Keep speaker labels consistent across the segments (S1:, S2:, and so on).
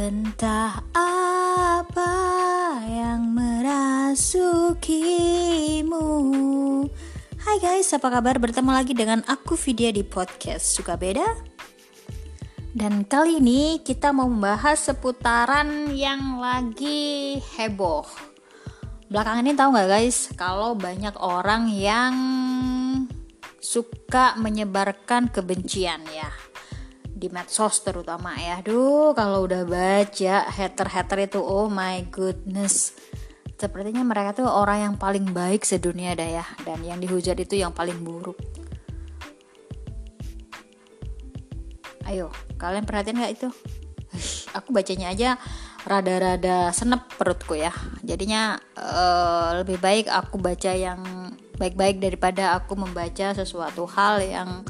S1: Entah apa yang merasukimu. Hai guys, apa kabar? Bertemu lagi dengan aku Vidya di podcast Suka Beda. Dan kali ini kita mau membahas seputaran yang lagi heboh. Belakangan ini tahu nggak guys, kalau banyak orang yang suka menyebarkan kebencian ya di medsos terutama ya. Duh, kalau udah baca hater-hater itu oh my goodness. Sepertinya mereka tuh orang yang paling baik sedunia dah ya dan yang dihujat itu yang paling buruk. Ayo, kalian perhatiin nggak itu? Aku bacanya aja rada-rada senep perutku ya. Jadinya uh, lebih baik aku baca yang baik-baik daripada aku membaca sesuatu hal yang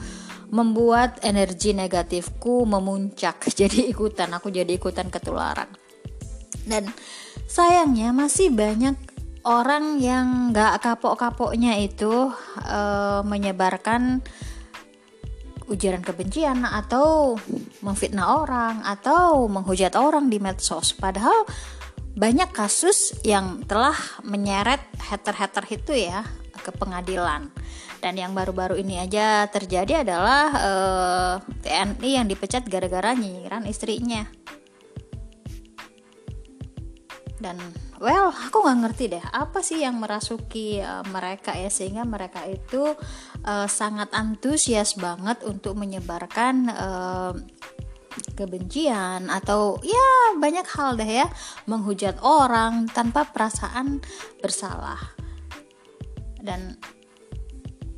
S1: membuat energi negatifku memuncak. Jadi ikutan aku jadi ikutan ketularan. Dan sayangnya masih banyak orang yang gak kapok-kapoknya itu uh, menyebarkan ujaran kebencian atau memfitnah orang atau menghujat orang di medsos. Padahal banyak kasus yang telah menyeret hater-hater itu ya ke pengadilan. Dan yang baru-baru ini aja terjadi adalah uh, eh, TNI yang dipecat gara-gara nyinyiran istrinya. Dan well, aku nggak ngerti deh apa sih yang merasuki uh, mereka ya sehingga mereka itu uh, sangat antusias banget untuk menyebarkan uh, kebencian atau ya banyak hal deh ya menghujat orang tanpa perasaan bersalah dan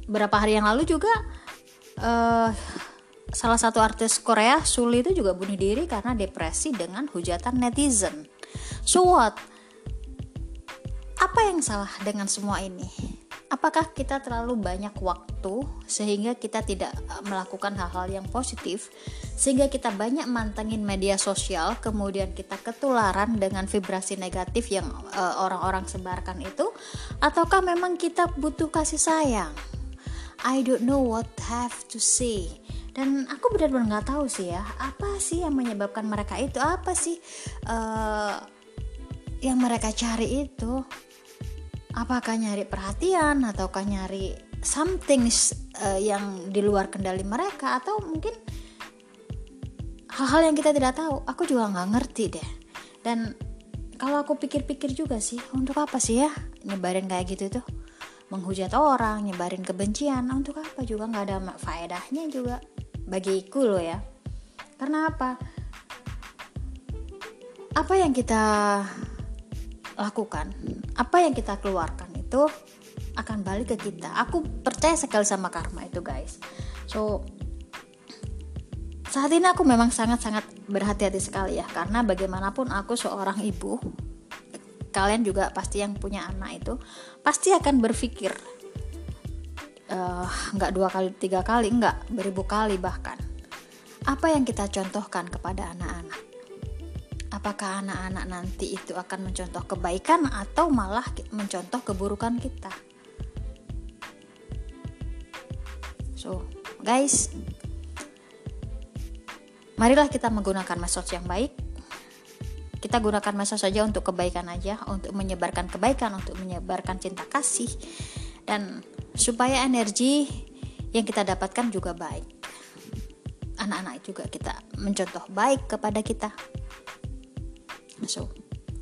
S1: beberapa hari yang lalu juga uh, salah satu artis Korea Suli itu juga bunuh diri karena depresi dengan hujatan netizen. So what? Apa yang salah dengan semua ini? Apakah kita terlalu banyak waktu sehingga kita tidak melakukan hal-hal yang positif sehingga kita banyak mantengin media sosial kemudian kita ketularan dengan vibrasi negatif yang uh, orang-orang sebarkan itu? Ataukah memang kita butuh kasih sayang? I don't know what have to say. Dan aku benar-benar nggak tahu sih ya apa sih yang menyebabkan mereka itu? Apa sih uh, yang mereka cari itu apakah nyari perhatian ataukah nyari something uh, yang di luar kendali mereka? Atau mungkin hal-hal yang kita tidak tahu? Aku juga nggak ngerti deh. Dan kalau aku pikir-pikir juga sih untuk apa sih ya nyebarin kayak gitu tuh? Menghujat orang nyebarin kebencian untuk apa? Juga nggak ada faedahnya juga bagiku loh ya. Karena apa? Apa yang kita lakukan apa yang kita keluarkan itu akan balik ke kita. Aku percaya sekali sama karma itu guys. So saat ini aku memang sangat-sangat berhati-hati sekali ya karena bagaimanapun aku seorang ibu kalian juga pasti yang punya anak itu pasti akan berpikir eh, nggak uh, dua kali tiga kali nggak beribu kali bahkan. Apa yang kita contohkan kepada anak-anak apakah anak-anak nanti itu akan mencontoh kebaikan atau malah mencontoh keburukan kita. So, guys, marilah kita menggunakan medsos yang baik. Kita gunakan medsos saja untuk kebaikan aja, untuk menyebarkan kebaikan, untuk menyebarkan cinta kasih dan supaya energi yang kita dapatkan juga baik. Anak-anak juga kita mencontoh baik kepada kita. So,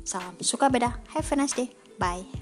S1: salam suka beda. Have a nice day. Bye.